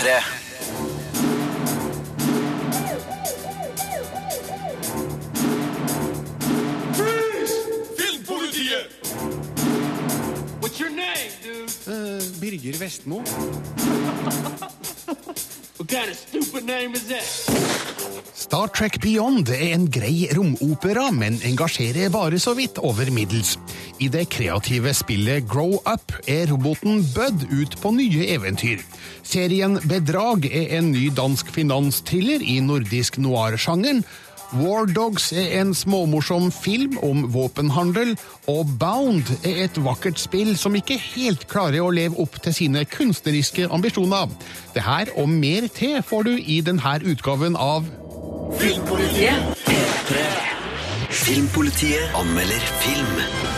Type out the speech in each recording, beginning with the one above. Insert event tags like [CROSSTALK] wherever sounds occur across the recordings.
P3. Filmpolitiet! What's your name, dude? Uh, Birger Vestmo. [LAUGHS] What kind of stupid name is that? Star Trek Beyond er en grei romopera, men engasjerer bare så vidt over middels. I det kreative spillet Grow Up er roboten Bud ut på nye eventyr. Serien Bedrag er en ny dansk finanstriller i nordisk noir-sjangeren. War Dogs er en småmorsom film om våpenhandel, og Bound er et vakkert spill som ikke helt klarer å leve opp til sine kunstneriske ambisjoner. Det her og mer til får du i denne utgaven av Filmpolitiet anmelder film.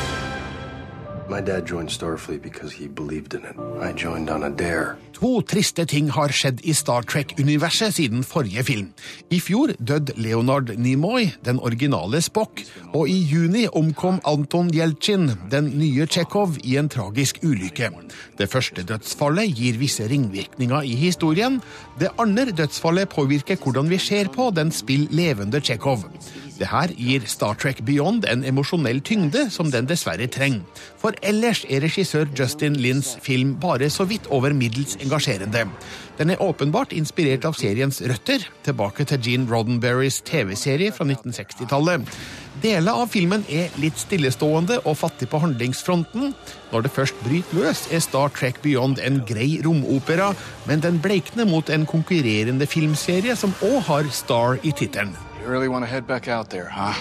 To triste ting har skjedd i Star Trek-universet siden forrige film. I fjor døde Leonard Nimoy, den originale Spock, og i juni omkom Anton Jeltsin, den nye Tsjekhov, i en tragisk ulykke. Det første dødsfallet gir visse ringvirkninger i historien. Det andre dødsfallet påvirker hvordan vi ser på den spill levende Tsjekhov. Det her gir Star Trek Beyond en emosjonell tyngde som den dessverre trenger. For ellers er regissør Justin Lins film bare så vidt over middels engasjerende. Den er åpenbart inspirert av seriens røtter, tilbake til Gene Roddenberrys TV-serie fra 1960-tallet. Deler av filmen er litt stillestående og fattig på handlingsfronten. Når det først bryter løs, er Star Trek Beyond en grei romopera, men den bleikner mot en konkurrerende filmserie som òg har Star i tittelen. Really there, huh?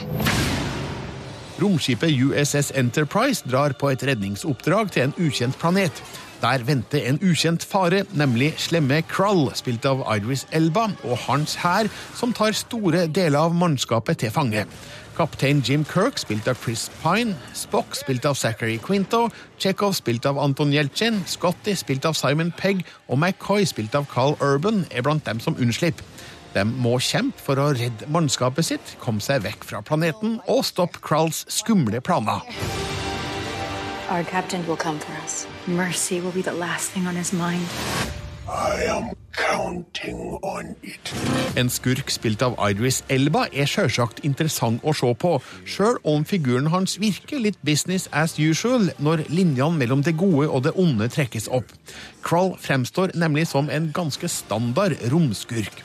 Romskipet USS Enterprise drar på et redningsoppdrag til en ukjent planet. Der venter en ukjent fare, nemlig slemme Krull, spilt av Idris Elba, og hans hær, som tar store deler av mannskapet til fange. Kaptein Jim Kirk, spilt av Chris Pine, Spock, spilt av Zachary Quinto, Chekhov, spilt av Anton Yeltsin, Scotty, spilt av Simon Pegg, og McCoy, spilt av Carl Urban, er blant dem som unnslipper. De må kjempe for å redde mannskapet sitt, komme seg vekk fra planeten og stoppe Kralls skumle planer. Our captain will come for us. Mercy will be the last thing on his mind. I am counting on it. En skurk spilt av Idris Elba er sjølsagt interessant å se på, sjøl om figuren hans virker litt business as usual når linjene mellom det gode og det onde trekkes opp. Krull fremstår nemlig som en ganske standard romskurk.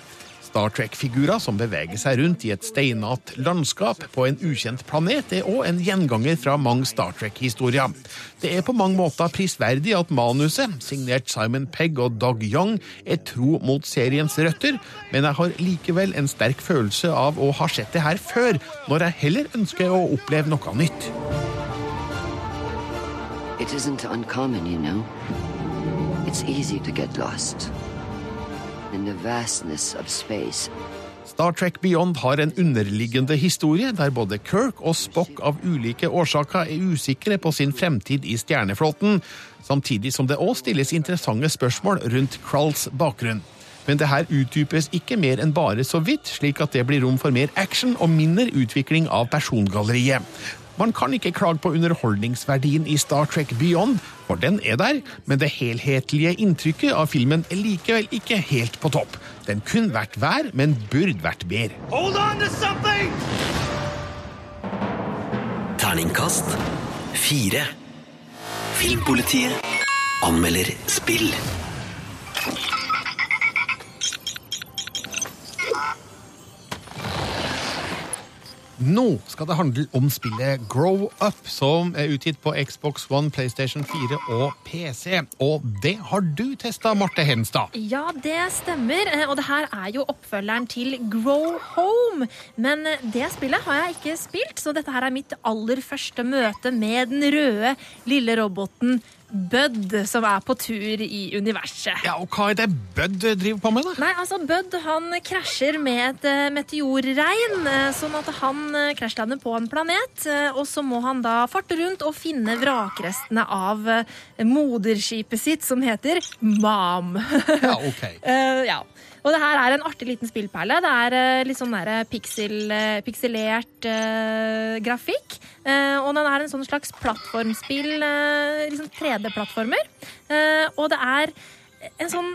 Star Trek-figurer som beveger seg rundt i et steinat landskap på en ukjent planet, er òg en gjenganger fra mange Star Trek-historier. Det er på mange måter prisverdig at manuset, signert Simon Pegg og Doug Young, er tro mot seriens røtter, men jeg har likevel en sterk følelse av å ha sett det her før, når jeg heller ønsker å oppleve noe nytt. It isn't uncommon, you know. It's easy to get lost Star Trek Beyond har en underliggende historie der både Kirk og Spock av ulike årsaker er usikre på sin fremtid i stjerneflåten, samtidig som det òg stilles interessante spørsmål rundt Krulls bakgrunn. Men det her utdypes ikke mer enn bare så vidt, slik at det blir rom for mer action og mindre utvikling av persongalleriet. Man kan ikke klage på underholdningsverdien i Star Trek Beyond, for den er der, men det helhetlige inntrykket av filmen er likevel ikke helt på topp. Den kunne vært vær, men burde vært bedre. Hold on to something! Terningkast fire. Filmpolitiet anmelder spill. Nå skal det handle om spillet Grow Up, som er utgitt på Xbox One, PlayStation 4 og PC. Og det har du testa, Marte Henstad. Ja, det stemmer. eh, Og det her er jo oppfølgeren til Grow Home. Men eh, det spillet har jeg ikke spilt, så dette her er mitt aller første møte med den røde lille roboten Bud, som er på tur i universet. Ja, og hva er det Bud driver på med, da? Nei, altså Bud han krasjer med et eh, meteorregn, eh, sånn at han eh, krasjlander på en planet. Og så må han da farte rundt og finne vrakrestene av moderskipet sitt, som heter Mam. Ja, ok. [LAUGHS] Ja. Og det her er en artig liten spillperle. Det er eh, litt sånn der pixel, eh, pikselert uh, grafikk. Uh, og den er en sånn slags plattformspill, uh, liksom 3D-plattformer. Eh, og det er en sånn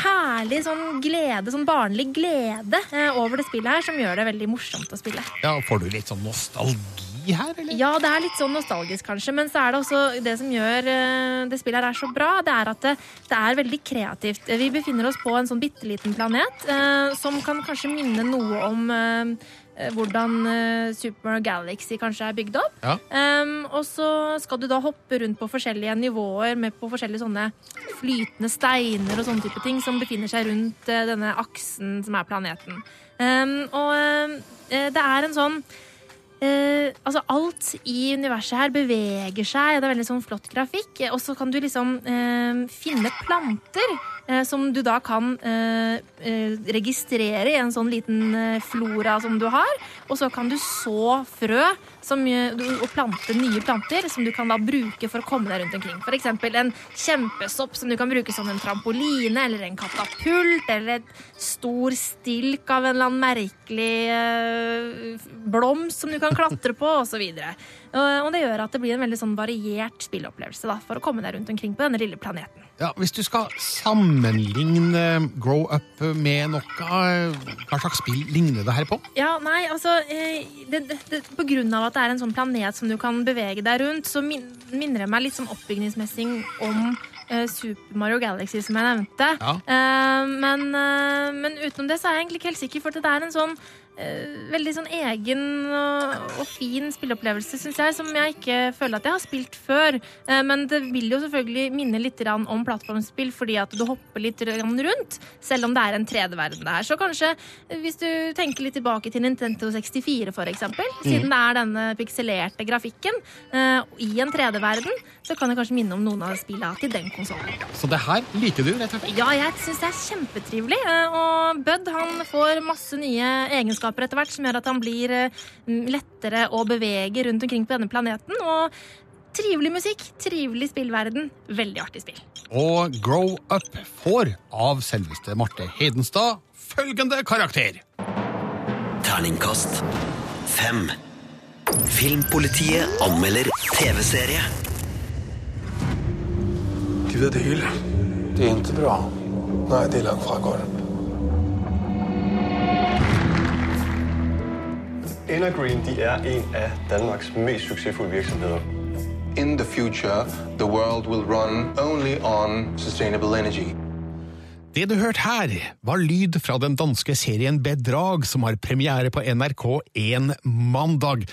herlig sånn glede, sånn barnlig glede eh, over det spillet her, som gjør det veldig morsomt å spille. Ja, Får du litt sånn nostalgi her, eller? Ja, det er litt sånn nostalgisk, kanskje, men så er det også det som gjør eh, det spillet her er så bra, det er at det, det er veldig kreativt. Vi befinner oss på en sånn bitte liten planet eh, som kan kanskje minne noe om eh, hvordan eh, Super Galaxy kanskje er bygd opp. Ja. Um, og så skal du da hoppe rundt på forskjellige nivåer med på forskjellige sånne flytende steiner og sånne type ting som befinner seg rundt eh, denne aksen som er planeten. Um, og eh, det er en sånn Eh, altså Alt i universet her beveger seg, det er veldig sånn flott grafikk. Og så kan du liksom eh, finne planter eh, som du da kan eh, eh, registrere i en sånn liten eh, flora som du har. Og så kan du så frø som, eh, og plante nye planter som du kan da bruke for å komme deg rundt omkring. F.eks. en kjempesopp som du kan bruke som en trampoline, eller en katapult, eller et stor stilk av en eller annen merkelig eh, blomst som du kan klatre på, osv. Og det gjør at det blir en veldig sånn variert spillopplevelse da, for å komme deg rundt omkring på denne lille planeten. Ja, Hvis du skal sammenligne Grow Up med noe, hva slags spill ligner det her på? Ja, nei, altså eh, det, det, det, På grunn av at det er en sånn planet som du kan bevege deg rundt, så min, minner det meg litt sånn oppbygningsmessig om uh, Super Mario Galaxy, som jeg nevnte. Ja. Uh, men, uh, men utenom det så er jeg egentlig ikke helt sikker, for det er en sånn veldig sånn egen og, og fin spilleopplevelse, syns jeg, som jeg ikke føler at jeg har spilt før. Eh, men det vil jo selvfølgelig minne litt om plattformspill, fordi at du hopper litt rundt, selv om det er en 3D-verden det her. Så kanskje, eh, hvis du tenker litt tilbake til Nintendo 64, for eksempel, siden det er denne pikselerte grafikken eh, i en 3D-verden, så kan det kanskje minne om noen av spillene til den konsollen. Så det her liker du, rett og slett? Ja, jeg syns det er kjempetrivelig. eh, Og Bud han får masse nye egenskaper etter hvert som gjør at han blir eh, lettere å bevege rundt omkring på denne planeten. Og trivelig musikk, trivelig spillverden. Veldig artig spill. Og Grow Up får av selveste Marte Hedenstad følgende karakter. Terningkast fem. Filmpolitiet anmelder TV-serie. Gud, det det hele. Det er ikke bra. Nei, det er langt fra godt. Energreen de er en af Danmarks mest succesfulde virksomheder. In the future, the world will run only on sustainable energy. Det du hørte her, var lyd fra den danske serien Bedrag, som har premiere på NRK1 mandag.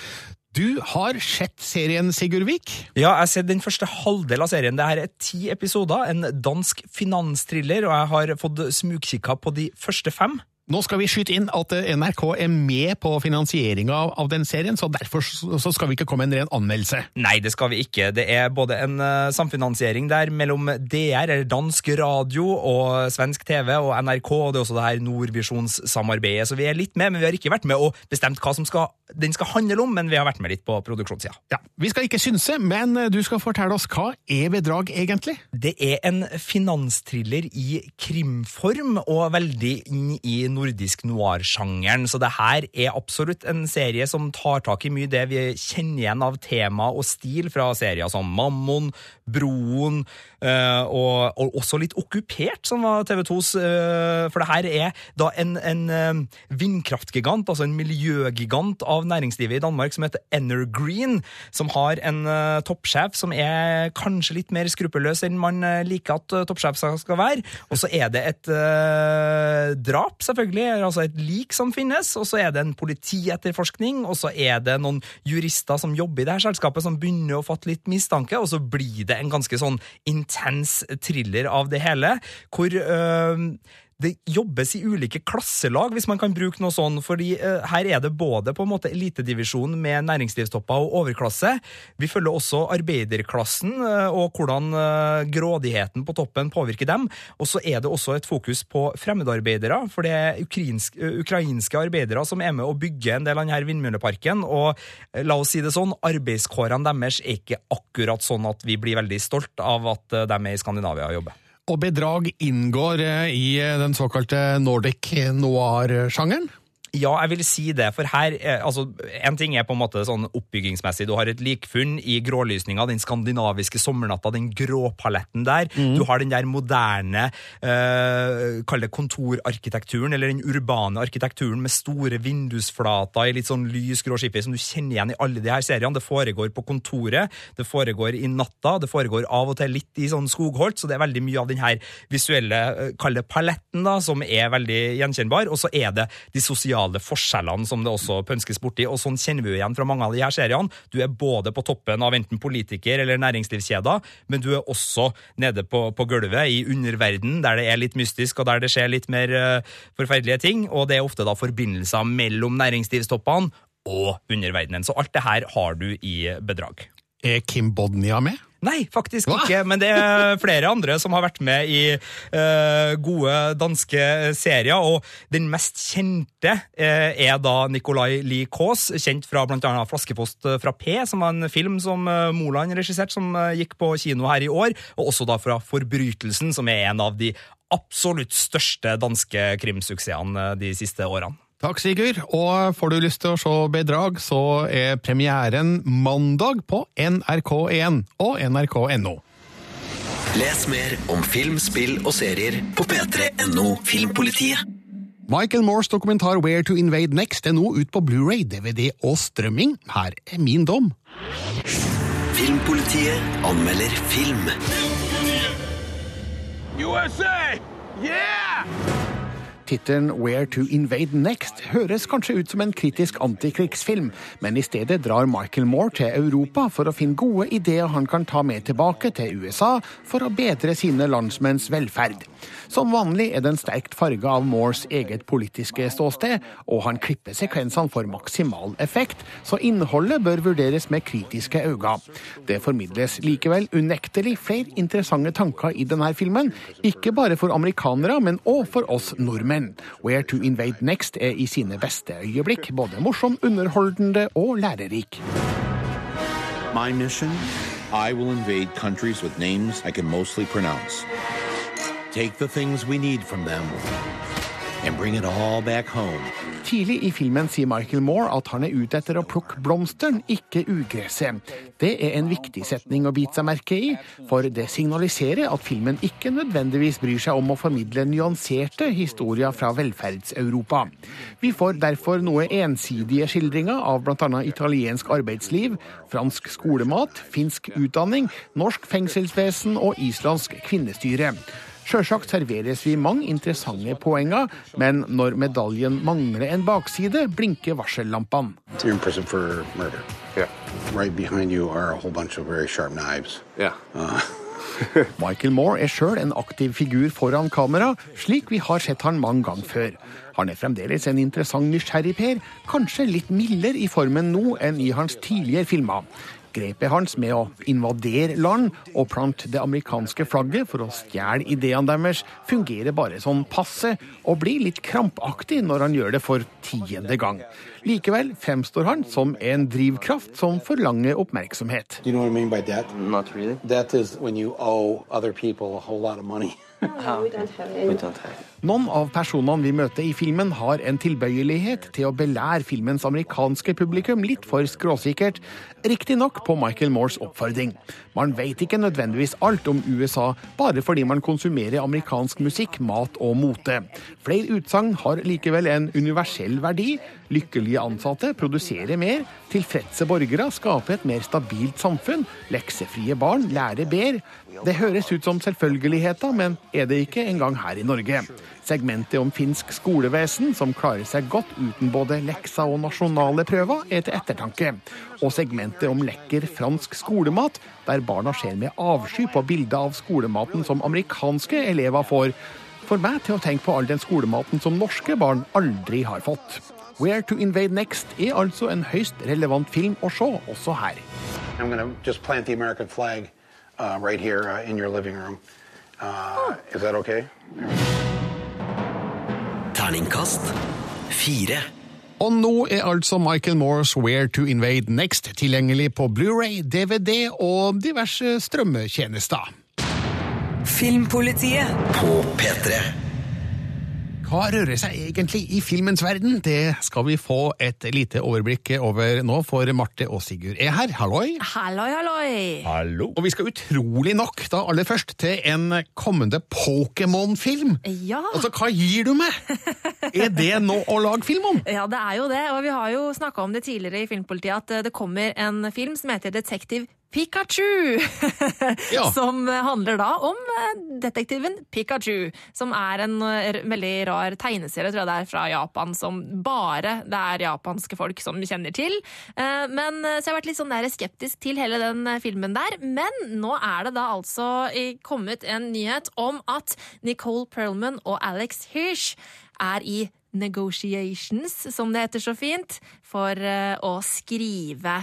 Du har sett serien, Sigurd Vik? Ja, jeg har sett den første halvdel av serien. Det her er ti episoder, en dansk finanstriller, og jeg har fått smugkikka på de første fem. Nå skal vi skyte inn at eh, NRK er med på finansieringa av, den serien, så derfor så så skal vi ikke komme med en ren anmeldelse. Nei, det skal vi ikke. Det er både en eh, samfinansiering der mellom DR, eller dansk radio, og svensk TV og NRK, og det er også det her Nordvisjonssamarbeidet. Så vi er litt med, men vi har ikke vært med og bestemt hva som skal, den skal handle om, men vi har vært med litt på produksjonssida. Ja, Vi skal ikke synse, men eh, du skal fortelle oss hva er bedrag egentlig? Det er en finanstriller i krimform, og veldig inn i nordisk noir-sjangeren. Så det her er absolutt en serie som tar tak i mye det vi kjenner igjen av tema og stil fra serier som Mammon, Broen, eh, og, og også litt Okkupert, som var TV2s. eh, for det her er da en, en eh, vindkraftgigant, altså en miljøgigant av næringslivet i Danmark som heter Energreen, som har en toppsjef som er kanskje litt mer skruppelløs enn man liker at toppsjefer skal være. Og så er det et drap, selvfølgelig, altså et lik som finnes, og så er det en politietterforskning, og så er det noen jurister som jobber i det her selskapet som begynner å fatte litt mistanke, og så blir det en ganske sånn intens thriller av det hele, hvor eh, det jobbes i ulike klasselag, hvis man kan bruke noe sånn, fordi eh, her er det både på en måte elitedivisjon med næringslivstopper og overklasse. Vi følger også arbeiderklassen eh, og hvordan eh, grådigheten på toppen påvirker dem. Og så er det også et fokus på fremmedarbeidere, for det er ukrainsk, eh, ukrainske arbeidere som er med å bygge en del av denne vindmølleparken, og eh, la oss si det sånn, arbeidskårene deres er ikke akkurat sånn at vi blir veldig stolt av at eh, de er i Skandinavia og jobber. Og bedrag inngår eh, i eh, den såkalte Nordic noir-sjangeren? Ja, jeg vil si det, for her eh, altså, En ting er på en måte sånn oppbyggingsmessig. Du har et likfunn i grålysninga, den skandinaviske sommernatta, den gråpaletten der. Du har den der moderne, eh, kall det kontorarkitekturen, eller den urbane arkitekturen med store vindusflater i litt sånn lys grå skipper, som du kjenner igjen i alle de her seriene. Det foregår på kontoret, det foregår i natta, det foregår av og til litt i sånn skogholt, så det er veldig mye av den her visuelle, eh, kall det paletten, da, som er veldig gjenkjennbar. Og så er det de sosiale forskjellene som det også pønskes borti, og sånn kjenner vi jo igjen fra mange av de her seriene. Du er både på toppen av enten politiker eller næringslivskjeder, men du er også nede på, på gulvet i underverden, der det er litt mystisk, og der det skjer litt mer uh, forferdelige ting, og det er ofte da forbindelser mellom næringslivstoppene og underverdenen. Så alt det her har du i bedrag. Er Kim Bodnia med? Nei, faktisk Hva? ikke, men det er flere andre som har vært med i uh, gode danske serier, og den mest kjente uh, er da Nicolay Lie Kaas, kjent fra annet Flaskepost fra P, som var en film som uh, Moland regisserte, som eh, gikk på kino her i år, og også da fra Forbrytelsen, som er en av de absolutt største danske krimsuksessene eh, de siste årene. Takk, Sigurd. Og får du lyst til å se Bedrag, så er premieren mandag på NRK1 og nrk.no. Les mer om film, spill og serier på p3.no Filmpolitiet. Michael Moores dokumentar Where to Invade Next er nå ut på Blu-ray, DVD og strømming. Her er min dom. Filmpolitiet anmelder film. USA! Yeah! Tittelen Where to Invade Next høres kanskje ut som en kritisk antikrigsfilm, men i stedet drar Michael Moore til Europa for å finne gode ideer han kan ta med tilbake til USA for å bedre sine landsmenns velferd. Som vanlig er den sterkt farga av Moores eget politiske ståsted, og han klipper sekvensene for maksimal effekt, så innholdet bør vurderes med kritiske øyne. Det formidles likevel unektelig flere interessante tanker i denne filmen, ikke bare for amerikanere, men òg for oss nordmenn. Where to Invade Next er i sine beste øyeblikk både morsom, underholdende og lærerik. My mission I will invade countries with names I can mostly pronounce. Take the things we need from them and bring it all back home. Tidlig i filmen sier Michael Moore at han er ute etter å plukke blomsteren, ikke ugresset. Det er en viktig setning å bite seg merke i, for det signaliserer at filmen ikke nødvendigvis bryr seg om å formidle nyanserte historier fra velferds-Europa. Vi får derfor noe ensidige skildringer av bl.a. italiensk arbeidsliv, fransk skolemat, finsk utdanning, norsk fengselsvesen og islandsk kvinnestyre. Sjølsagt serveres vi mange interessante poenger, men når medaljen mangler en bakside, blinker varsellampene. You're in prison for murder. Yeah. Right behind you are a whole bunch of very sharp knives. Yeah. Uh, [LAUGHS] [LAUGHS] Michael Moore er sjøl en aktiv figur foran kamera, slik vi har sett han mange ganger før. Han er fremdeles en interessant nysgjerrigper, kanskje litt mildere i formen nå enn i hans tidligere filmer. Grepet hans med å invadere land og plante det amerikanske flagget for å stjele ideene deres, fungerer bare sånn passe, og blir litt krampaktig når han gjør det for tiende gang. Likevel fremstår han som en drivkraft som forlanger oppmerksomhet. you know I mean? Not really. Debt is when you owe other people a whole lot of money. We don't have. Noen av personene vi møter i filmen, har en tilbøyelighet til å belære filmens amerikanske publikum litt for skråsikkert, riktignok på Michael Moores oppfordring. Man vet ikke nødvendigvis alt om USA bare fordi man konsumerer amerikansk musikk, mat og mote. Flere utsagn har likevel en universell verdi. Lykkelige ansatte produserer mer, tilfredse borgere skaper et mer stabilt samfunn, leksefrie barn lærer bedre. Det høres ut som selvfølgeligheter, men er det ikke engang her i Norge. Segmentet om finsk skolevesen, som klarer seg godt uten både leksa og nasjonale prøver, er til ettertanke. Og segmentet om lekker fransk skolemat, der barna ser med avsky på bilder av skolematen som amerikanske elever får, får meg til å tenke på all den skolematen som norske barn aldri har fått. Where to Invade Next er altså en høyst relevant film å se også her. I'm just plant the American flag uh, right here uh, in your living room. Uh, is that okay? Terningkast fire. Og nå er altså Michael Moores Where to Invade Next tilgjengelig på Blu-ray, DVD og diverse strømmetjenester. Filmpolitiet På P3. Hva rører seg egentlig i filmens verden? Det skal vi få et lite overblikk over nå, for Marte og Sigurd er her. Halloi! Halloi, halloi! Hallo. Og vi skal utrolig nok da aller først til en kommende Pokémon-film. Ja. Altså, hva gir du meg? Er det noe å lage film om? Ja, det er jo det, og vi har jo snakka om det tidligere i Filmpolitiet, at eh, det kommer en film som heter Detektiv Pikachu! [LAUGHS] Ja. Som handler da om eh, detektiven Pikachu, som er en eh, veldig rar tegneserie, tror jeg det er, fra Japan, som bare det er japanske folk som kjenner til. Eh, Men Så jeg har vært litt sånn skeptisk til hele den filmen der. Men nå er det da altså kommet en nyhet om at Nicole Perlman og Alex Hirsch er i negotiations, som det heter så fint, for å skrive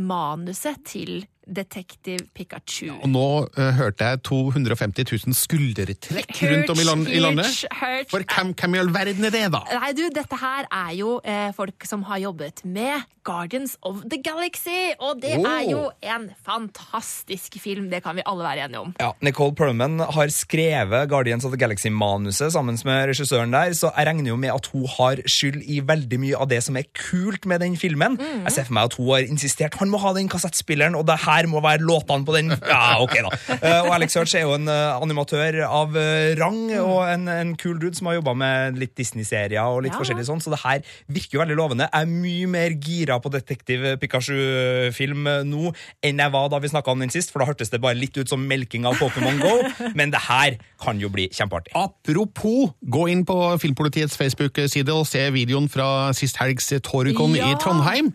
manuset til Detektiv Pikachu. Og nå uh, hørte jeg 250 000 skuldertrekk rundt om i, land, i landet. Hurch. For hvem, hvem i all verden er det, da? Nei, du, dette her er jo eh, folk som har jobbet med Guardians of the Galaxy, og det Oh. er jo en fantastisk film, det kan vi alle være enige om. Ja, Nicole Perlman har skrevet Guardians of the Galaxy-manuset sammen med regissøren der, så jeg regner jo med at hun har skyld i veldig mye av det som er kult med den filmen. Jeg ser for meg at hun har insistert han må ha den kassettspilleren, og det her må være låtene på den. Ja, ok da. Eh, og Alex Hurch er jo en eh, animatør av eh, rang, og en, en kul dude som har jobba med litt Disney-serier og litt Ja. forskjellig sånn, så det her virker jo veldig lovende. Jeg er mye mer gira på Detektiv Pikachu-film nå enn jeg var da vi snakka om den sist, for da hørtes det bare litt ut som melking av Pokémon Go, [LAUGHS] men det her kan jo bli kjempeartig. Apropos, gå inn på Filmpolitiets Facebook-side og se videoen fra sist helgs Torukon Ja. i Trondheim.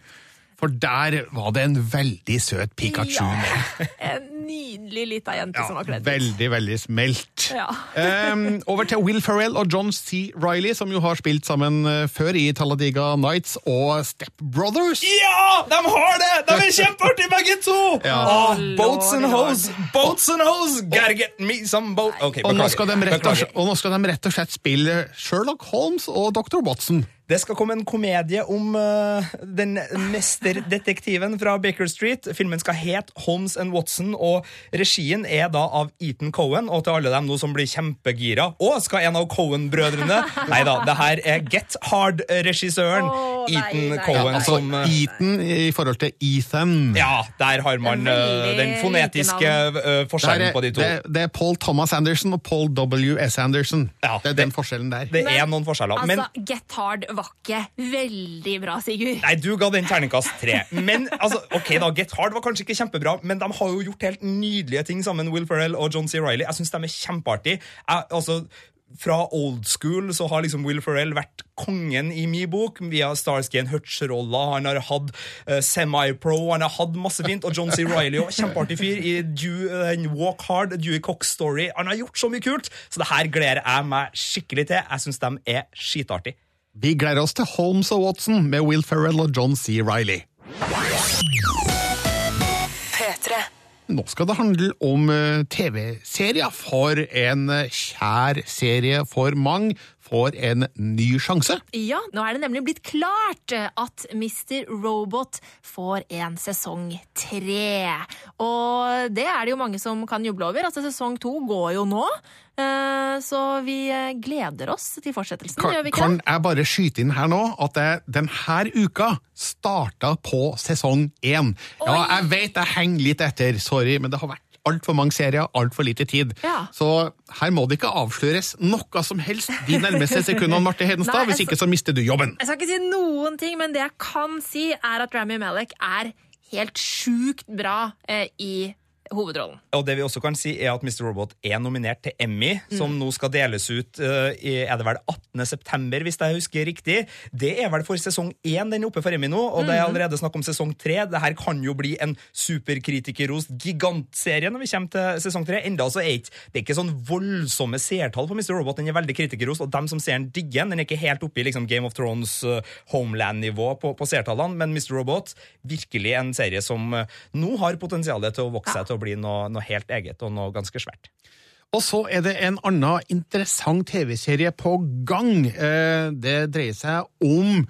For der var det en veldig søt Pikachu Ja. [LAUGHS] En nydelig lita jente som har kledd ut. Veldig, veldig smelt. Ja. [LAUGHS] um, over til Will Ferrell og John C. Riley, som jo har spilt sammen eh, før i Talladega Nights og Step Brothers. Ja! De har det! De er kjempeartige, begge to! Ja. Oh, boats and hoes, hose, boats and hose! Gotta get me some boat okay, Og nå, skal de rett og, og nå skal de rett og slett spille Sherlock Holmes og Dr. Watson. Det skal komme en komedie om uh, den mesterdetektiven fra Baker Street. Filmen skal het Holmes and Watson, og regien er da av Ethan Cohen. Og til alle dem nå som blir kjempegira Å, skal en av Cohen-brødrene [LAUGHS] Nei da, det her er Get Hard-regissøren oh, Ethan nei, Cohen. nei. Altså som, uh, Ethan i forhold til Ethan. ja, der har man Veldig den fonetiske eh, forskjellen er, på de to. det, det er Paul Thomas Anderson og Paul W.S. Anderson. Ja, det er det- den forskjellen der. Det er noen forskjeller. Men Altså, Get Hard var ikke veldig bra, Sigurd. Nei, du ga den terningkast tre. Men altså, ok da, Get Hard var kanskje ikke kjempebra, men de har jo gjort helt nydelige ting sammen, Will Ferrell og John C. Reilly. Jeg syns de er kjempeartige. Jeg, altså, fra old school så har liksom Will Ferrell vært kongen i min bok, via Starsky and Hutch-rolla. Han har hatt uh, semi-pro, han har hatt masse fint. Og John C. Reilly, òg. kjempeartig fyr, i Dew, uh, Walk Hard, Dewey Cox Story. Han har gjort så mye kult, så det her gleder jeg meg skikkelig til. Jeg syns de er skitartige. Vi gleder oss til Holmes og Watson med Will Ferrell og John C. Riley. P3. Nå skal det handle om eh, TV-serier, for en eh, kjær serie for mange får en ny sjanse. Ja, nå er det nemlig blitt klart at Mr. Robot får en sesong tre. Og det er det jo mange som kan juble over. Altså, sesong to går jo nå. Eh, Så vi eh, gleder oss til fortsettelsen, Kan, gjør vi ikke kan jeg bare skyte inn her nå at jeg denne uka starta på sesong én? Ja, jeg vet jeg henger litt etter, sorry, men det har vært altfor mange serier, altfor lite tid. Ja. Så her må det ikke avsløres noe som helst de nærmeste sekundene, Marte Hedenstad. [LAUGHS] Nei, Hvis ikke så mister du jobben. Jeg skal ikke si noen ting, men det jeg kan si, er at Rami Malek er helt sjukt bra eh, i hovedrollen. Og det vi også kan si er at Mr. Robot er nominert til Emmy, som nå skal deles ut uh, i er det vel 18. september, hvis jeg husker riktig. Det er vel for sesong én den er oppe for Emmy nå, og det er allerede snakk om sesong tre. Det her kan jo bli en superkritikerrost gigantserie når vi kommer til sesong tre. Enda så er ikke, det er ikke sånn voldsomme seertall på Mr. Robot. Den er veldig kritikerrost, og dem som ser den, digger den. Den er ikke helt oppe i liksom, Game of Thrones uh, Homeland-nivå på, på seertallene, men Mr. Robot virkelig en serie som uh, nå har potensial til å vokse seg til å bli noe, noe helt eget og noe ganske svært. Og så er det en annen interessant TV-serie på gang. Eh, Det dreier seg om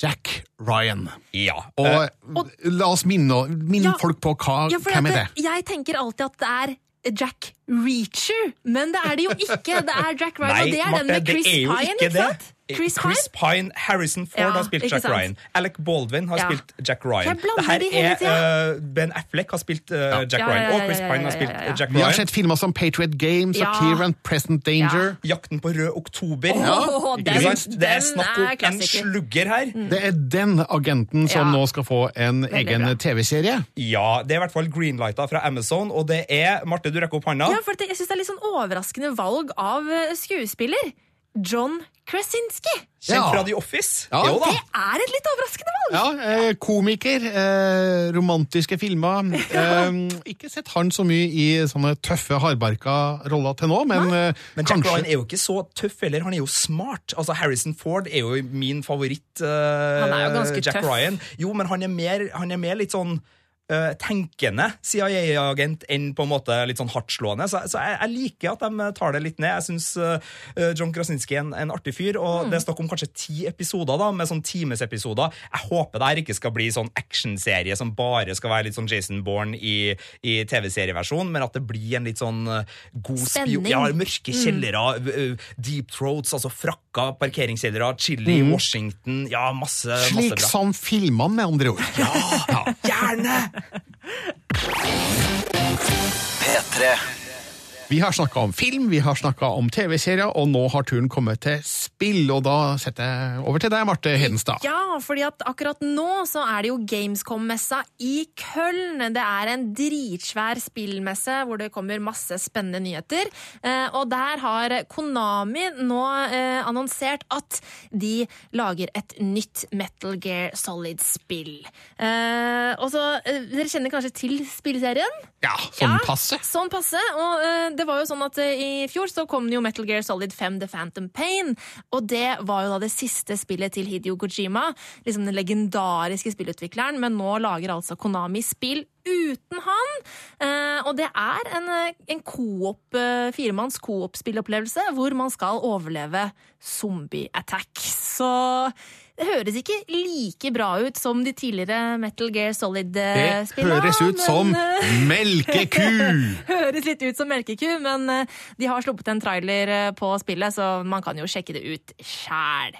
Jack Ryan. Ja. Og og la oss minne, minne Ja. folk på hva, Ja, hvem er det? Jeg tenker alltid at det er Jack Reacher, men det er det jo ikke. Det er Jack Ryan, og det er den med det Chris Pine, ikke ikke sant? Chris Chris Pine, Harrison Ford Ja, har spilt Jack sant? Ryan. Alec Baldwin har Ja. spilt Jack Ryan. Det her er eh, Ben Affleck har spilt eh, Jack Ja, ja, Ryan, og ja, Chris ja, Pine har spilt ja, ja. Jack Vi har sett filmer som Patriot Games og Clear and Present Danger. Jakten på rød oktober. Oh, den-? Det er den snakk er om en slugger her. Det er den agenten som Ja. nå skal få en egen. TV-serie. Ja, det er i hvert fall greenlighta fra Amazon, og det er Marte, du rekker opp hånda. Ja, for det, jeg syns det er litt sånn overraskende valg av eh, skuespiller. John Krasinski. Kjent Ja. fra The Office. Ja. Jo da. Det er et litt overraskende valg! Ja, eh, komiker, eh, romantiske filmer. [LAUGHS] Eh, ikke sett han så mye i sånne tøffe, hardbarka roller til nå, men, eh, Men Jack kanskje Ryan er jo ikke så tøff heller, han er jo smart. Altså Harrison Ford er jo min favoritt. eh, Han er jo ganske Jack tøff. Ryan. Jo, men han er mer, han er mer litt sånn eh, tenkende CIA-agent enn på en måte litt sånn hardtslående. Så, så jeg, jeg liker at de tar det litt ned. Jeg syns John Krasinski er en, en artig fyr, og Mm. det er snakk om kanskje ti episoder, da, med sånn timesepisoder. Jeg håper det her ikke skal bli sånn actionserie som bare skal være litt sånn Jason Bourne i, i TV-serieversjon, men at det blir en litt sånn eh, god spion... Spenning. Ja, mørke kjellere, v- uh, deep throats, altså frakka parkeringskjellere, chili i Washington, ja, masse, masse Slik bra. som filmene, med andre ord. Ja, gjerne! P3. Vi har snakka om film, vi har snakka om TV-serier, og nå har turen kommet til spill. Og da setter jeg over til deg, Marte Hedenstad. Ja, fordi at akkurat nå så er det jo Gamescom-messa i Køln. Det er en dritsvær spillmesse hvor det kommer masse spennende nyheter. Eh, og der har Konami nå eh, annonsert at de lager et nytt Metal Gear Solid-spill. Eh, og så, Dere kjenner kanskje til spillserien? Ja, sånn Ja, passe. Sånn passe. Og det var jo sånn at eh, i fjor så kom jo Metal Gear Solid 5 The Phantom Pain. Og det var jo da det siste spillet til Hidio Kojima. Liksom den legendariske spillutvikleren. Men nå lager altså Konami spill uten han. Eh, og det er en, eh, en coop, eh, firemanns coop-spillopplevelse hvor man skal overleve zombie-attack. Så høres ikke like bra ut som de tidligere Metal Gear Solid-spillene. Det høres ut som eh, melkeku! [LAUGHS] Høres litt ut som melkeku, men eh, de har sluppet en trailer eh, på spillet, så man kan jo sjekke det ut sjæl.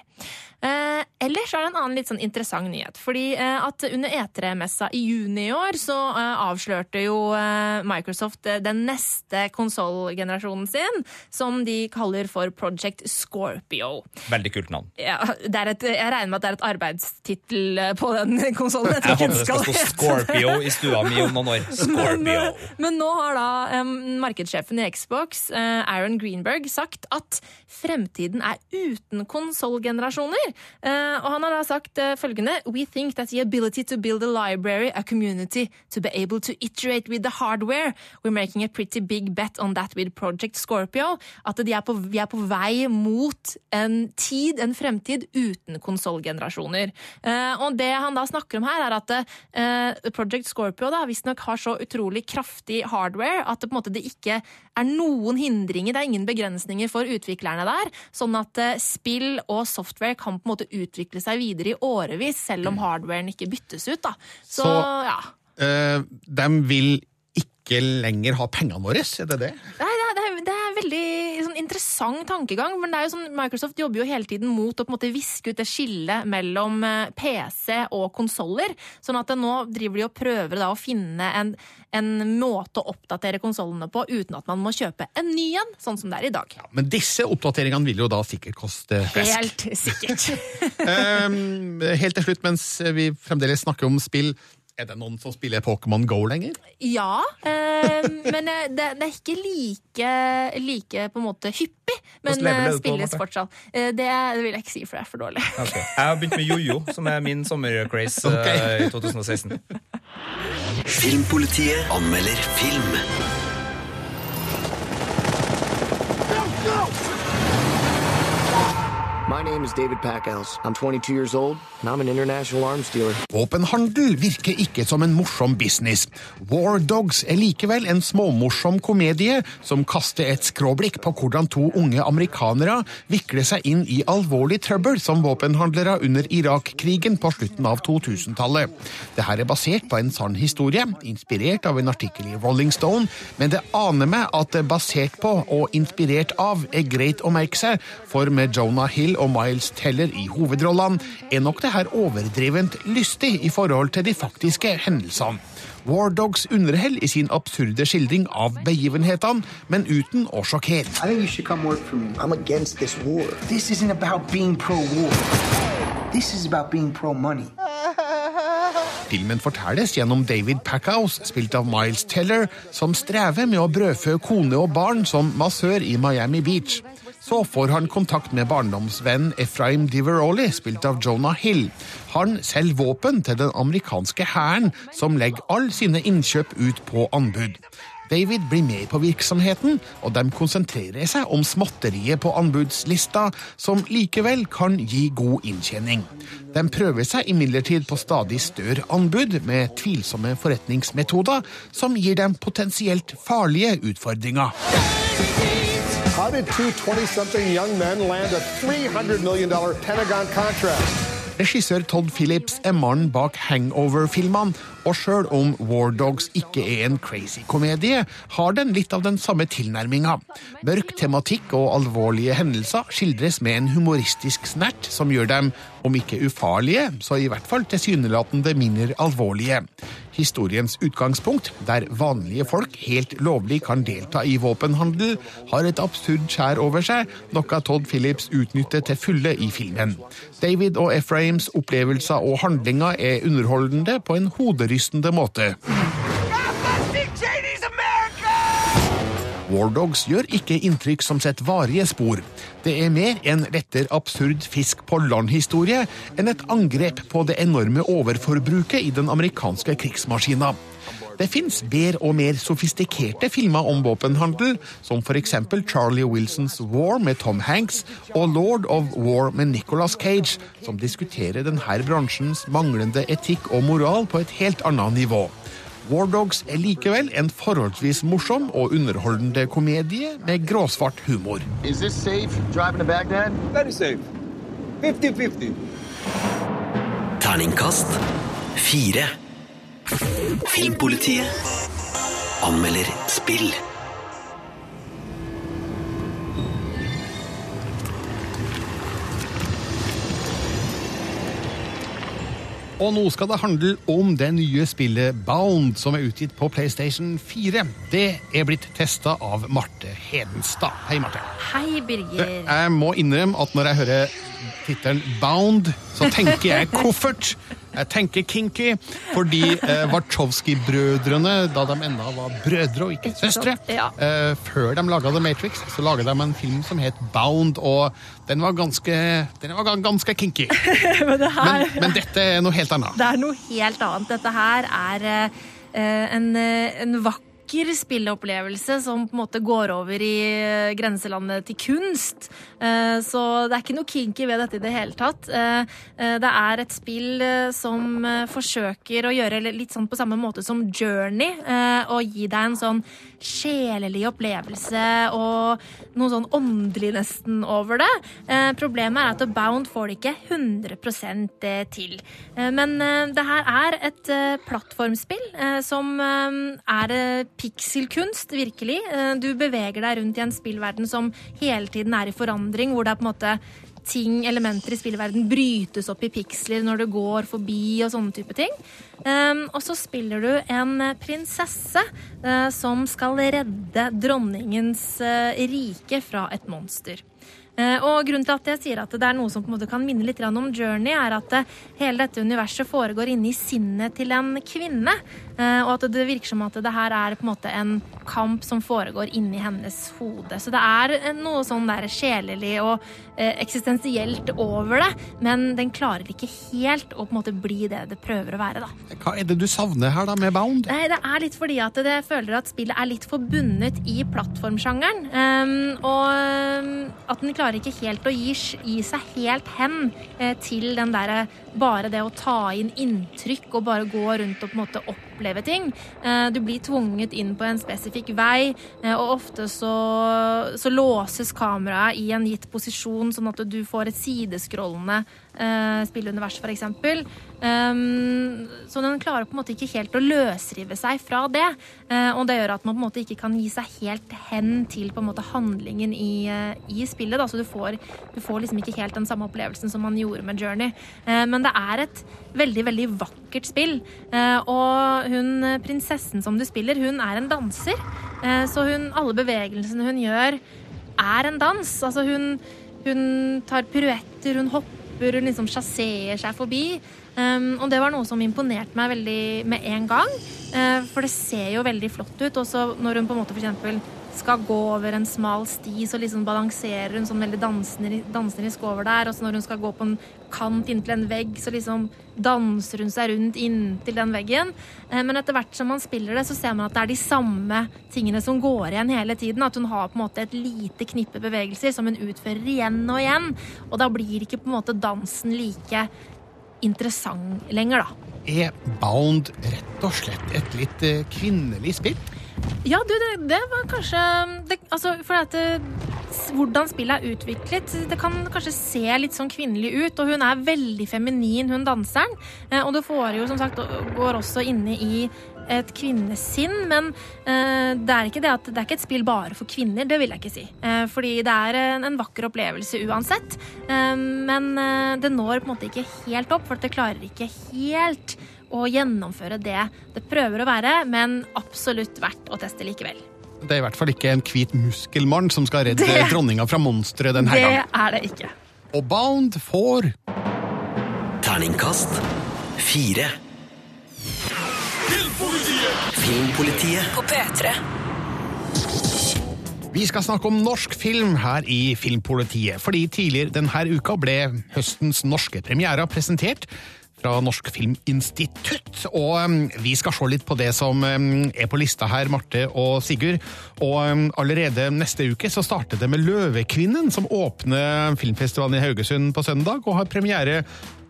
Eh, ellers er det en annen litt sånn interessant nyhet. Fordi eh, at under E3-messa i juni i år så eh, avslørte jo eh, Microsoft eh, den neste konsollgenerasjonen sin, som de kaller for Project Scorpio. Veldig kult navn. Ja, det et, jeg regner med at det er et arbeidstittel eh, på den [LAUGHS] konsollen. Jeg håper det skal stå Scorpio i stua mi om noen år. [LAUGHS] Scorpio. Men, men nå har da markedssjefen i Xbox, Aaron Greenberg, sagt at fremtiden er uten konsollgenerasjoner. Eh, og han har da sagt eh, følgende We think that the ability to build a library, a community, to be able to iterate with the hardware We're making a pretty big bet on that with Project Scorpio. At er på, vi er på vei mot en tid, en fremtid, uten konsollgenerasjoner. Eh, og det han da snakker om her, er at Project Scorpio da visstnok har så utrolig kraftig hardware at det på en måte det ikke er noen hindringer, det er ingen begrensninger for utviklerne der, sånn at spill og software kan på en måte utvikle seg videre i årevis, selv om hardwaren ikke byttes ut. da. Så, Så- ja. Øh, de vil ikke lenger ha pengene våre, er det det? Nei, det interessant tankegang, men det er jo sånn, Microsoft jobber jo hele tiden mot å på en måte viske ut det skillet mellom eh, PC og konsoller. Sånn at nå driver de og prøver da å finne en, en måte å oppdatere konsollene på uten at man må kjøpe en ny en, sånn som det er i dag. Ja, Men disse oppdateringene vil jo da sikkert koste flesk. Helt sikkert. Um, [LAUGHS] helt til slutt, mens vi fremdeles snakker om spill, er det noen som spiller Pokémon Go lenger? Ja, eh, men eh, det, det er ikke like, like på en måte hyppig. Men det eh, du på, spilles fortsatt. Eh, det, det vil jeg ikke si, for det er for dårlig. [LAUGHS] Okay. Jeg har begynt med jojo, som er min sommercraze okay. i 2016. Filmpolitiet anmelder film. My name is David Packhouse. I'm 22 years old, and I'm an international arms dealer. Våpenhandel virker ikke som en morsom business. War Dogs er likevel en småmorsom komedie som kaster et skråblikk på hvordan to unge amerikanere vikler seg inn i alvorlig trøbbel som våpenhandlere under Irak-krigen på slutten av 2000-tallet. Dette er basert på en sann historie, inspirert av en artikkel i Rolling Stone, men det aner meg at basert på og inspirert av er greit å merke seg, for med Jonah Hill og Miles Teller i hovedrollene er nok det her overdrevent lystig i forhold til de faktiske hendelsene. War Dogs underhell i sin absurde skildring av begivenhetene, men uten å sjokkere. Filmen fortelles gjennom David Packhouse, spilt av Miles Teller, som strever med å brødfø kone og barn som massør i Miami Beach. Så får han kontakt med barndomsvennen Efraim Diveroli, spilt av Jonah Hill. Han selger våpen til den amerikanske hæren, som legger alle sine innkjøp ut på anbud. David blir med på virksomheten, og de konsentrerer seg om småtteriet på anbudslista, som likevel kan gi god inntjening. De prøver seg imidlertid på stadig større anbud med tvilsomme forretningsmetoder, som gir dem potensielt farlige utfordringer. How did two 20-something young men land a $300 million Pentagon contract? Regissør Todd Phillips er mannen bak Hangover-filmene, og sjøl om War Dogs ikke er en crazy komedie, har den litt av den samme tilnærminga. Mørk tematikk og alvorlige hendelser skildres med en humoristisk snert som gjør dem, om ikke ufarlige, så i hvert fall tilsynelatende mindre alvorlige. Historiens utgangspunkt, der vanlige folk helt lovlig kan delta i våpenhandel, har et absurd skjær over seg, noe Todd Phillips utnytter til fulle i filmen. David og Efraims opplevelser og handlinger er underholdende på en hoderystende måte. War Dogs gjør ikke inntrykk som setter varige spor. Det er mer en retter absurd fisk på land-historie enn et angrep på det enorme overforbruket i den amerikanske krigsmaskina. Det fins bedre og mer sofistikerte filmer om våpenhandel, som f.eks. Charlie Wilsons War med Tom Hanks og Lord of War med Nicolas Cage, som diskuterer denne bransjens manglende etikk og moral på et helt annet nivå. War Dogs er likevel en forholdsvis morsom og underholdende komedie med gråsvart humor. Is this safe driving to Baghdad? Very safe. 50-50. Terningkast fire. Filmpolitiet anmelder spill. Og nå skal det handle om det nye spillet Bound, som er utgitt på PlayStation 4. Det er blitt testa av Marte Hedenstad. Hei, Marte. Hei, Birger. Jeg må innrømme at når jeg hører tittelen Bound, så tenker jeg koffert. Jeg tenker kinky, fordi eh, Warczowski-brødrene, da de ennå var brødre og ikke søstre, Ja. eh, før de laga The Matrix, så laga de en film som het Bound, og den var ganske, den var ganske kinky. [LAUGHS] Men det her Men, men dette er noe helt annet. Det er noe helt annet. Dette her er eh, en, eh, en vakker spilleopplevelse som på en måte går over i eh, grenselandet til kunst. Eh, så det er ikke noe kinky ved dette i det hele tatt. Eh, det er et spill som forsøker å gjøre litt sånn på samme måte som Journey, og gi deg en sånn sjelelig opplevelse og noe sånn åndelig nesten over det. Problemet er at Bound får det ikke 100% til. Men det her er et plattformspill som er pikselkunst, virkelig. Eh, du beveger deg rundt i en spillverden som hele tiden er i forandring, hvor det er på en måte ting, elementer i spillverden brytes opp i piksler når du går forbi og sånne type ting. Um, og så spiller du en prinsesse eh, som skal redde dronningens eh, rike fra et monster. Eh, og grunnen til at jeg sier at det er noe som på en måte kan minne litt om Journey, er at eh, hele dette universet foregår inni sinnet til en kvinne. eh, Og at det virker som at det her er på en måte en kamp som foregår inni hennes hode. Så det er noe sånn der sjelelig og eksistensielt over det, men den klarer ikke helt å på en måte bli det det prøver å være, da. Hva er det du savner her da med Bound? Nei, det er litt fordi at jeg føler at spillet er litt forbundet i plattformsjangeren. Um, og um, at den klarer ikke helt å gi, gi seg helt hen eh, til den derre bare det å ta inn inntrykk og bare gå rundt og på en måte oppleve ting. Eh, du blir tvunget inn på en spesifikk vei, eh, og ofte så, så låses kameraet i en gitt posisjon, sånn at du får et sideskrollende eh, spillunivers, f.eks. Um, så den klarer på en måte ikke helt å løsrive seg fra det. Uh, og det gjør at man på en måte ikke kan gi seg helt hen til på en måte handlingen i, uh, i spillet. Da. Så du får, du får, liksom ikke helt den samme opplevelsen som man gjorde med Journey. Uh, men det er et veldig, veldig vakkert spill. og hun prinsessen som du spiller, hun er en danser. så hun, alle bevegelsene hun gjør, er en dans. Altså hun, hun tar piruetter, hun hopper, hun liksom sjasserer seg forbi. Um, og det var noe som imponerte meg veldig med en gang. Uh, for det ser jo veldig flott ut. Og så når hun på en måte for eksempel skal gå over en smal sti, så liksom balanserer hun sånn veldig danserisk over der. Og så når hun skal gå på en kant inntil en vegg, så liksom danser hun seg rundt inntil den veggen. Uh, men etter hvert som man spiller det, så ser man at det er de samme tingene som går igjen hele tiden. At hun har på en måte et lite knippe bevegelser som hun utfører igjen og igjen. Og da blir ikke på en måte dansen like interessant lenger, da. Er Bound rett og slett et litt eh, kvinnelig spill? Ja, du, det, det var kanskje det, Altså, for at hvordan spillet er utviklet Det kan kanskje se litt sånn kvinnelig ut, og hun er veldig feminin, hun danseren. Eh, og det får jo som sagt går også inne i et kvinnesinn, men uh, det er ikke det at det er ikke et spill bare for kvinner, det vil jeg ikke si. Fordi det er en, vakker opplevelse uansett. Men det når på en måte ikke helt opp, for det klarer ikke helt å gjennomføre det det prøver å være, men absolutt verdt å teste likevel. Det er i hvert fall ikke en hvit muskelmann som skal redde det, dronninga fra monsteret denne det gangen. Det er det ikke. Og Bound får Terningkast fire. Filmpolitiet på P3. Vi skal snakke om norsk film her i Filmpolitiet, fordi tidligere denne uka ble høstens norske premierer presentert fra Norsk Filminstitutt. Og vi skal se litt på det som er på lista her, Marte og Sigurd. Og allerede neste uke så starter det med Løvekvinnen, som åpner filmfestivalen i Haugesund på søndag, og har premiere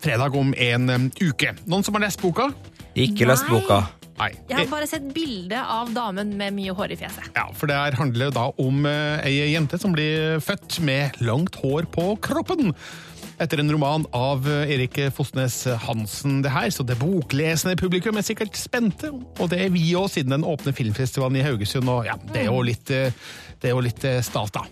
fredag om en uke. Noen som har lest boka? Ikke lest boka. Nei. Jeg har bare sett bilde av damen med mye hår i fjeset. Ja, for det her handler da om uh, ei jente som blir født med langt hår på kroppen. Etter en roman av eh, Erik Fosnes Hansen, det her, så det boklesende publikum er sikkert spente. Og det er vi òg, siden den åpne filmfestivalen i Haugesund, og ja, det er jo litt, eh, det litt stas, da.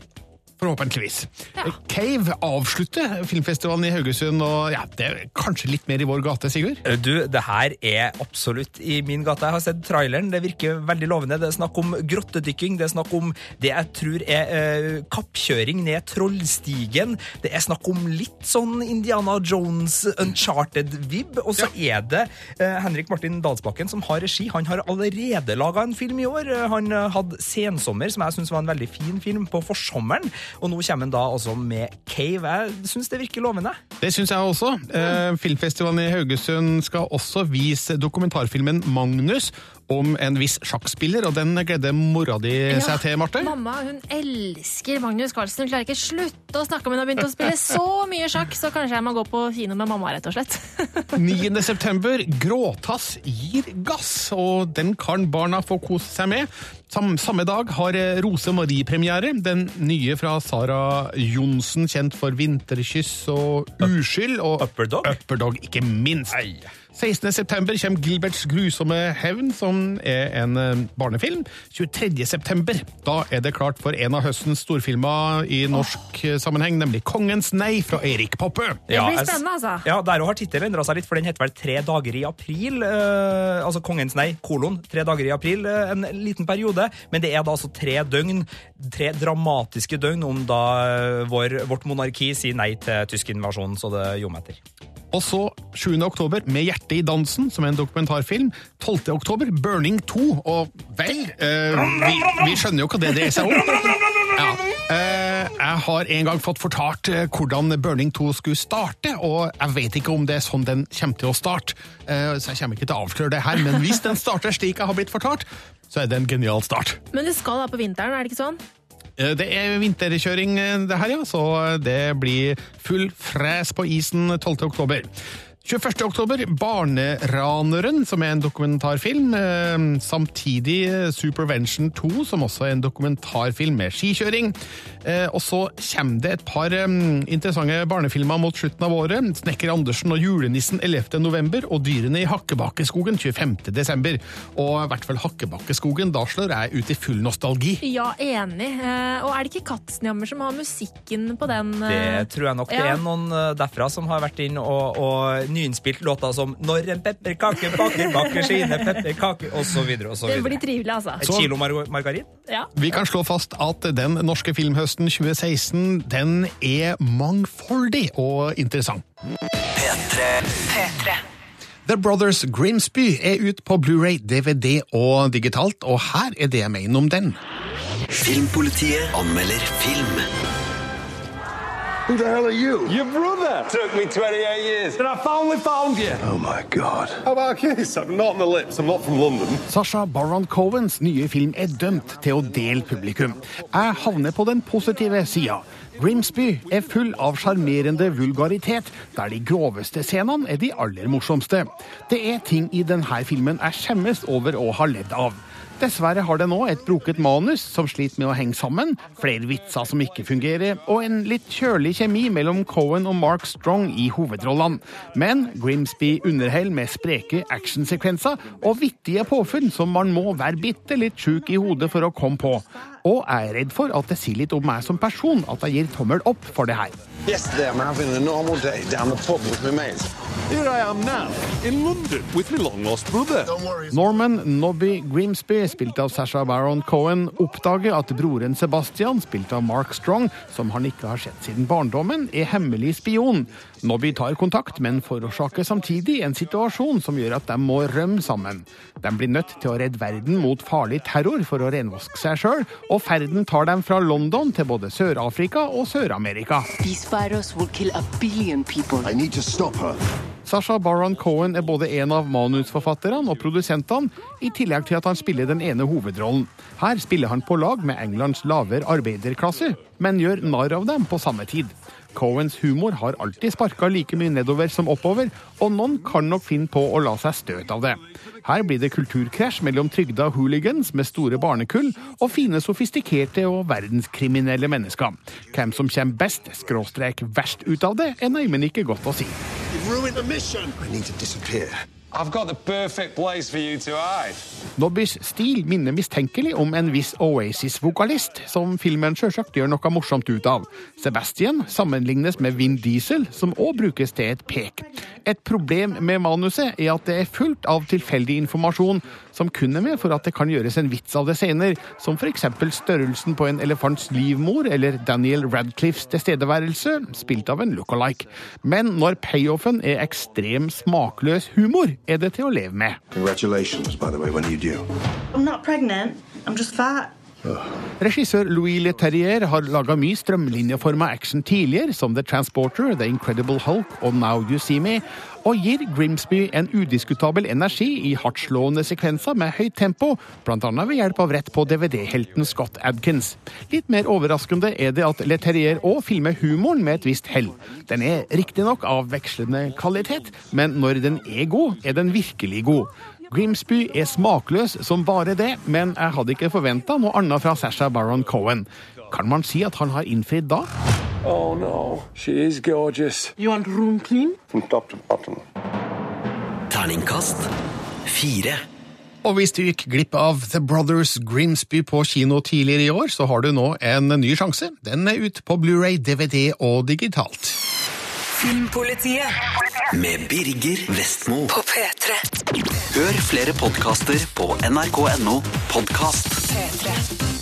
Forhåpentligvis. Ja. Cave avslutter filmfestivalen i Haugesund, og ja, det er kanskje litt mer i vår gate, Sigurd? Du, det her er absolutt i min gate. Jeg har sett traileren, det virker veldig lovende. Det er snakk om grottedykking, det er snakk om det jeg tror er eh, kappkjøring ned Trollstigen. Det er snakk om litt sånn Indiana Jones uncharted-vib, og så ja. er det eh, Henrik Martin Dalsbakken som har regi. Han har allerede laga en film i år. Han hadde Sensommer, som jeg syns var en veldig fin film, på forsommeren. Og nå kommer han da også med Cave. Jeg syns det virker lovende. Det syns jeg også. Mm. Filmfestivalen i Haugesund skal også vise dokumentarfilmen Magnus om en viss sjakkspiller, og den gleder mora di seg til, Marte? Mamma hun elsker Magnus Carlsen. Hun klarer ikke slutte å snakke om hun har begynt å spille så mye sjakk, så kanskje jeg må gå på kino med mamma, rett og slett. [LAUGHS] 9. september, Gråtass gir gass, og den kan barna få kose seg med. Samme dag har Rose Marie premiere, den nye fra Sara Johnsen, kjent for Vinterkyss og Uskyld. Og Upperdog. Upperdog, ikke minst. Ei. 16.9 kommer Gilberts grusomme hevn, som er en eh, barnefilm. 23.9 da er det klart for en av høstens storfilmer i norsk oh. sammenheng, nemlig Kongens nei fra Erik Poppe. Det blir spennende, altså. Ja, Der har tittelen endra seg litt, for den heter vel Tre dager i april. Eh, altså Kongens nei, kolon, Tre dager i april, eh, en liten periode. Men det er da altså tre døgn, tre dramatiske døgn om da vår, vårt monarki sier nei til tysk invasjon, så det ljomer etter. Og så 7. oktober Med hjertet i dansen, som er en dokumentarfilm. 12. oktober Burning 2. Og vel, eh, vi, vi, skjønner jo hva det dreier seg om. Ja. Eh, jeg har en gang fått fortalt eh, hvordan Burning 2 skulle starte, og jeg vet ikke om det er sånn den kommer til å starte. Eh, så jeg kommer ikke til å avsløre det her, men hvis den starter slik jeg har blitt fortalt, så er det en genial start. Men det skal da på vinteren, er det ikke sånn? Eh, Det er vinterkjøring eh, det her, ja, så det blir full fres på isen 12. oktober. 21. oktober, Barneraneren, som er en dokumentarfilm. Eh, Samtidig eh, Supervention 2, som også er en dokumentarfilm med skikjøring. Eh, Og så kommer det et par interessante barnefilmer mot slutten av året. Snekker Andersen og julenissen 11. november, og Dyrene i Hakkebakkeskogen 25. desember. Og i hvert fall Hakkebakkeskogen, da slår jeg ut i full nostalgi. Ja, enig. Eh, Og er det ikke Katzenjammer som har musikken på den? Det tror jeg nok det er noen derfra som har vært inn og, og nyinnspilt låter som 'Når en pepperkake baker, baker sine pepperkaker', osv. osv. Det blir trivelig, altså. Et kilo mar margarin? Ja. Vi kan slå fast at den norske filmhøsten 2016 den er mangfoldig og interessant. The Brothers Grimsby er ut på Blu-ray, DVD og digitalt, og her er det jeg mener om den. Filmpolitiet anmelder film. Who the hell are you? Your brother. Took me 28 years. And I finally found you. Oh my god. How about a kiss? I'm not on the lips. I'm not from London. Sasha Baron Cohens nye film er dømt til å dele publikum. Jeg havner på den positive sida. Grimsby er full av sjarmerende vulgaritet, der de groveste scenene er de aller morsomste. Det er ting i denne filmen jeg skjemmes over å ha ledd av. Dessverre har det nå et broket manus som sliter med å henge sammen, flere vitser som ikke fungerer, og en litt kjølig kjemi mellom Cohen og Mark Strong i hovedrollene. Men Grimsby underholder med spreke actionsekvenser og vittige påfunn som man må være bitte litt sjuk i hodet for å komme på. Og jeg er redd for at det sier litt om meg som person at jeg gir tommel opp for det her. Yesterday I'm having a normal day down the pub with my mates. Here I am now, in London, with my long lost brother. Norman Nobby Grimsby, spilt av Sasha Baron Cohen, oppdager at broren Sebastian, spilt av Mark Strong, som han ikke har sett siden barndommen, er hemmelig spion. Nobby tar kontakt, men forårsaker samtidig en situasjon som gjør at de må rømme sammen. De blir nødt til å redde verden mot farlig terror for å renvaske seg sjøl, og ferden tar dem fra London til både Sør-Afrika og Sør-Amerika. These virus will kill a billion people. I need to stop her. Sasha Baron Cohen er både en av manusforfatterne og produsentene, i tillegg til at han spiller den ene hovedrollen. Her spiller han på lag med Englands lavere arbeiderklasse, men gjør narr av dem på samme tid. Cohens humor har alltid sparka like mye nedover som oppover, og noen kan nok finne på å la seg støte av det. Her blir det kulturkrasj mellom trygda hooligans med store barnekull og fine, sofistikerte og verdenskriminelle mennesker. Hvem som kommer best, skråstrek verst ut av det, er neimen ikke godt å si. You've ruined the mission. I need to disappear. I've got the perfect place for you to hide. Nobbys stil minner mistenkelig om en viss Oasis-vokalist, som filmen sjølsagt gjør noe morsomt ut av. Sebastian sammenlignes med Vin Diesel, som òg brukes til et pek. Et problem med manuset er at det er fullt av tilfeldig informasjon som kun er med for at det kan gjøres en vits av det senere, som f.eks. størrelsen på en elefants livmor eller Daniel Radcliffes tilstedeværelse, spilt av en look-alike. Men når payoffen er ekstrem smakløs humor, er det til å leve med. Congratulations, by the way, when you due? I'm not pregnant. I'm just fat. Regissør Louis Leterrier har laga mye strømlinjeforma action tidligere, som The Transporter, The Incredible Hulk og Now You See Me, og gir Grimsby en udiskutabel energi i hardtslående sekvenser med høyt tempo, bl.a. ved hjelp av rett på DVD-helten Scott Adkins. Litt mer overraskende er det at Leterrier òg filmer humoren med et visst hell. Den er riktignok av vekslende kvalitet, men når den er god, er den virkelig god. Grimsby er smakløs som bare det, men jeg hadde ikke forventa noe annet fra Sasha Baron Cohen. Kan man si at han har innfridd da? Oh no, she is gorgeous. You want room clean? From top to bottom. Terningkast fire. Og hvis du gikk glipp av The Brothers Grimsby på kino tidligere i år, så har du nå en ny sjanse. Den er ute på Blu-ray, DVD og digitalt. Filmpolitiet Med Birger Vestmo. på P3. Hør flere podkaster på nrk.no podkast. P3.